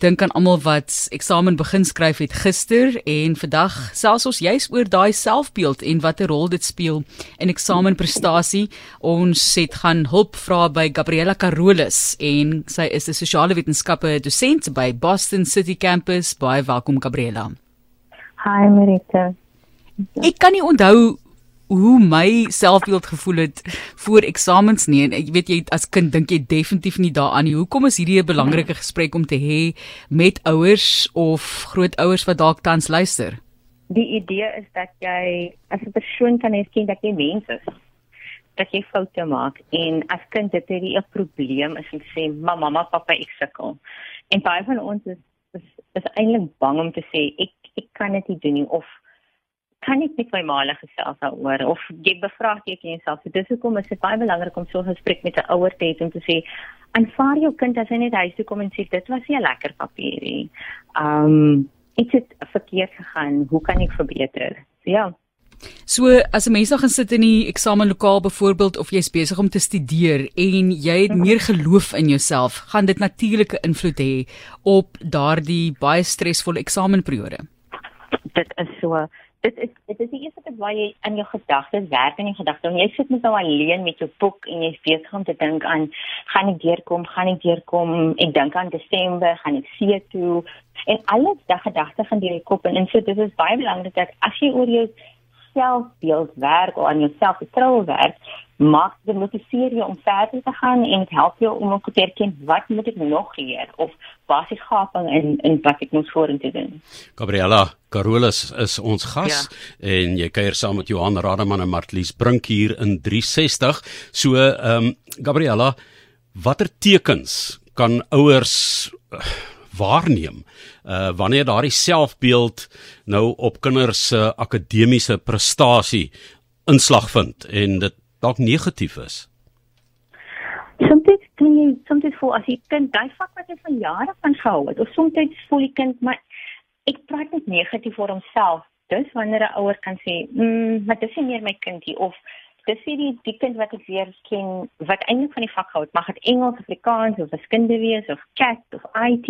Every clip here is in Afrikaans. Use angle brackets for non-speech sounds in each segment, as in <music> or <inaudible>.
dink aan almal wat eksamen begin skryf het gister en vandag selfs ons juis oor daai selfbeeld en watter rol dit speel in eksamenprestasie. Ons het gaan hulp vra by Gabriella Carolus en sy is 'n sosiale wetenskappe dosent by Boston City Campus. Baie welkom Gabriella. Hi Marita. Ek kan nie onthou hoe my selfbeeld gevoel het voor eksamens nie en ek weet jy as kind dink jy definitief nie daaraan nie. Hoekom is hierdie 'n belangrike gesprek om te hê met ouers of grootouers wat dalk tans luister? Die idee is dat jy as 'n persoon kan erken dat jy mens is. Dat jy foute maak en as kind het 'n probleem is en sê mamma, mamma, pappa ek sukkel. En baie van ons is is, is eintlik bang om te sê ek ek kan dit nie doen nie of kan ek met my maale gesels daaroor of jy bevraagteken jouself. So dis hoekom is dit baie belangrik om so 'n gesprek met 'n ouer te hê om te sê aanvaar jou kind as hy net huis toe kom en sê dit was nie 'n lekker papierie. Um iets het verkeerd gegaan. Hoe kan ek verbeter? So, ja. So as 'n mens nou gaan sit in die eksamenlokaal byvoorbeeld of jy's besig om te studeer en jy het meer geloof in jouself, gaan dit natuurlike invloed hê op daardie baie stresvolle eksamenperiode. Dit is so dit is dit is die eerste ding waar jy in jou gedagtes werk in jou gedagtes. Jy sit net nou alleen met jou boek en jy's besig om te dink aan gaan ek deurkom, gaan ek deurkom. Ek dink aan Desember, gaan ek see toe en alles daai gedagtes gaan deur jou kop en, en so dit is baie belangrik dat as jy oor jou selfbeeld werk of aan jouself vertrou werk, maak dit motiveer jou om verder te gaan en dit help jou om ook te erken wat moet ek nog leer of waar is die gaping in in wat ek moet vorentoe doen. Gabriella Carolus is ons gas ja. en jy kuier saam met Johan Rademan en Martlies Brink hier in 360. So ehm um, Gabriella, watter tekens kan ouers uh, waarneem uh wanneer daardie selfbeeld nou op kinders se uh, akademiese prestasie inslag vind en dit dalk negatief is? Soms kan jy soms voel as jy kind daai vak wat jy van jare van gehou het of soms voel die kind maar ek praat net negatief oor homself. Dis wanneer 'n ouer kan sê, "Mmm, maar dis nie meer my kindie" of dis hierdie die kind wat ek weer ken wat eintlik van die vak gehou het, mag dit Engels, Afrikaans of wiskunde wees of CAT of IT.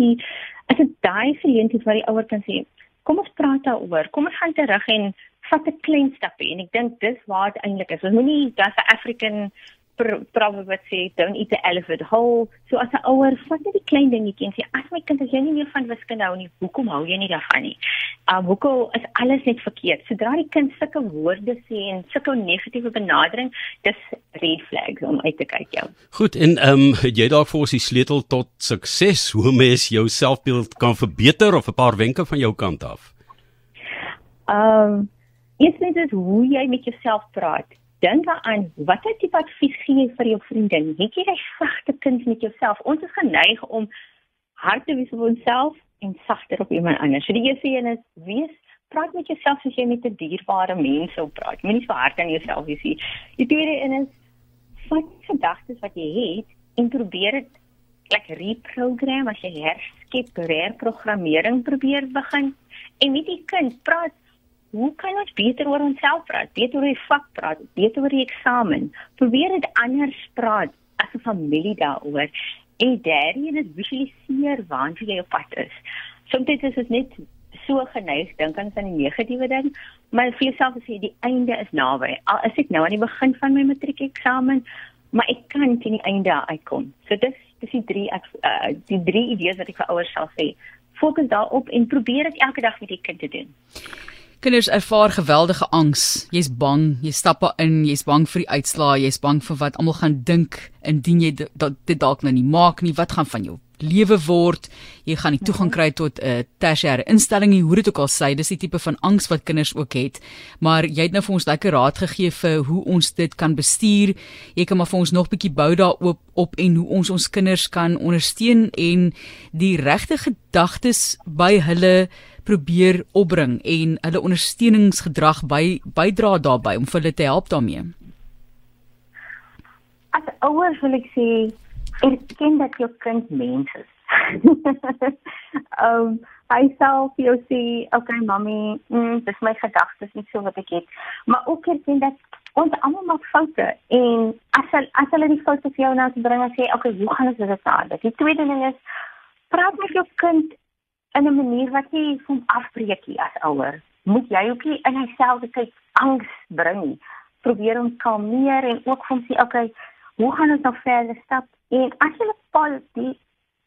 As dit daai geleentheid waar die ouer kan sê, "Kom ons praat daaroor. Kom ons gaan terug en vat 'n klein stapie en ek dink dis waar dit eintlik is. Ons moenie dat 'n African proverb wat sê don't eat the elephant whole. So as 'n ouer vat net die klein dingetjie en sê as my kind as jy nie meer van wiskunde hou nie, hoekom hou jy nie daarvan nie? Um hoekom is alles net verkeerd? Sodra die kind sulke woorde sê en sulke negatiewe benadering, dis red flags om uit te kyk jou. Goed en ehm um, het jy dalk vir ons die sleutel tot sukses hoe mens jou selfbeeld kan verbeter of 'n paar wenke van jou kant af? Um Eerstens is hoe jy met jouself praat. Dink daaraan watter tipe advies gee jy vir jou vriendin? Het jy 'n sagte kind met jouself? Ons is geneig om hard te wees op onsself en sagter op iemand anders. So die eerste een is wees praat met jouself soos jy met 'n dierbare mens sou praat. Moenie so hard aan jouself wees nie. Die tweede een is vat gedagtes wat jy het en probeer dit like reprogram as jy herskep, herprogrammering probeer begin. En met die kind praat hoe kan ons beter oor onsself praat? Beter oor die vak praat, beter oor die eksamen. Probeer dit anders praat as 'n familie daaroor. En een is visualiseer waar jy op pad is. Soms is dit net so geneig dink aan die negatiewe ding, maar vir jouself sê die einde is naby. Al is ek nou aan die begin van my matriekeksamen, maar ek kan teen die einde uitkom. So dis dis die drie uh, die drie idees wat ek vir ouers sal sê. Fokus daarop en probeer dit elke dag met die kind te doen. Kinders ervaar geweldige angs. Jy's bang, jy stap in, jy's bang vir die uitslae, jy's bang vir wat almal gaan dink indien jy dit dalk nou nie maak nie. Wat gaan van jou lewe word? Jy gaan nie toegang kry tot 'n uh, tersiêre instelling nie. Hoe dit ook al sê, dis die tipe van angs wat kinders ook het. Maar jy het nou vir ons lekker raad gegee vir hoe ons dit kan bestuur. Jy kan maar vir ons nog bietjie bou daarop op en hoe ons ons kinders kan ondersteun en die regte gedagtes by hulle probeer opbring en hulle ondersteuningsgedrag by bydra daarbey om vir hulle te help daarmee? As ouers wil ek sê erken dat jou kind mens is. Um, <laughs> hy self jy sê okay mami, mm, dis my gedagtes nie so wat ek het, maar ook erken dat ons almal maak foute en as hulle as hulle die foute vir jou nou te bring en sê okay, hoe gaan ons dit aan? Die tweede ding is praat met jou kind in 'n manier wat jy hom afbreek nie as ouer. Moet jy ook nie in jouself tyd angs bring nie. Probeer hom kalmeer en ook hom sê, "Oké, hoe gaan ons nou verder stap?" En as jy 'n positiewe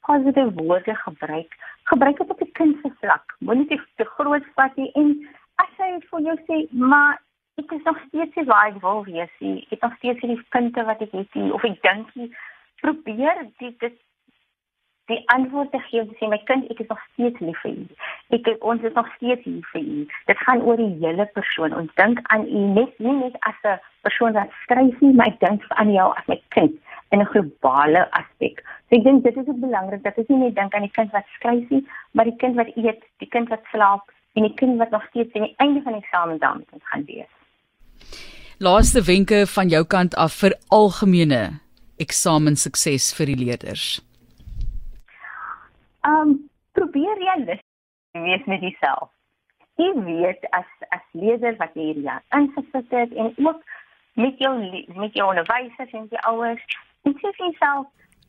positiewe woorde gebruik, gebruik dit op 'n kind se vlak. Moenie te, te groot vat nie en as hy vir jou sê, "Maar ek is nog steeds nie waar ek wil wees nie. Ek het nog steeds nie die punte wat ek het nie of ek dink jy probeer dit dit die antwoord te gee sê my kind ek is nog steeds lief vir u. Ek ons is nog steeds hier vir u. Dit gaan oor die hele persoon. Ons dink aan u net nie net as 'n persoon wat skryf nie, maar ek dink aan jou as my kind in 'n globale aspek. So ek dink dit is belangrik dat ons nie net dink aan die kind wat skryf nie, maar die kind wat eet, die kind wat slaap en die kind wat nog steeds aan die einde van die eksamen dan gaan wees. Laaste wenke van jou kant af vir algemene eksamensukses vir die leerders. Um probeer realisties wees met jouself. Jy weet as as leerder wat jy hier ingesit het en ook met jou met jou onderwysers en jou ouers, en sê vir jouself,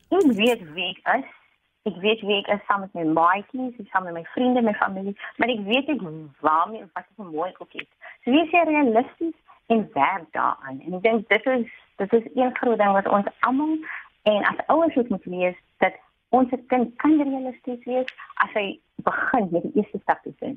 ek weet wie ek is. Ek weet wie ek is saam met my maatjies, saam met my vriende, my familie, maar ek weet ek waarmee wat ek mooi ook het. So wees realisties en werk daaraan. En ek dink dit is dit is een groot ding wat ons almal en as ouers moet dat ons kind kan realisties wees as hy begin met die eerste stap te doen.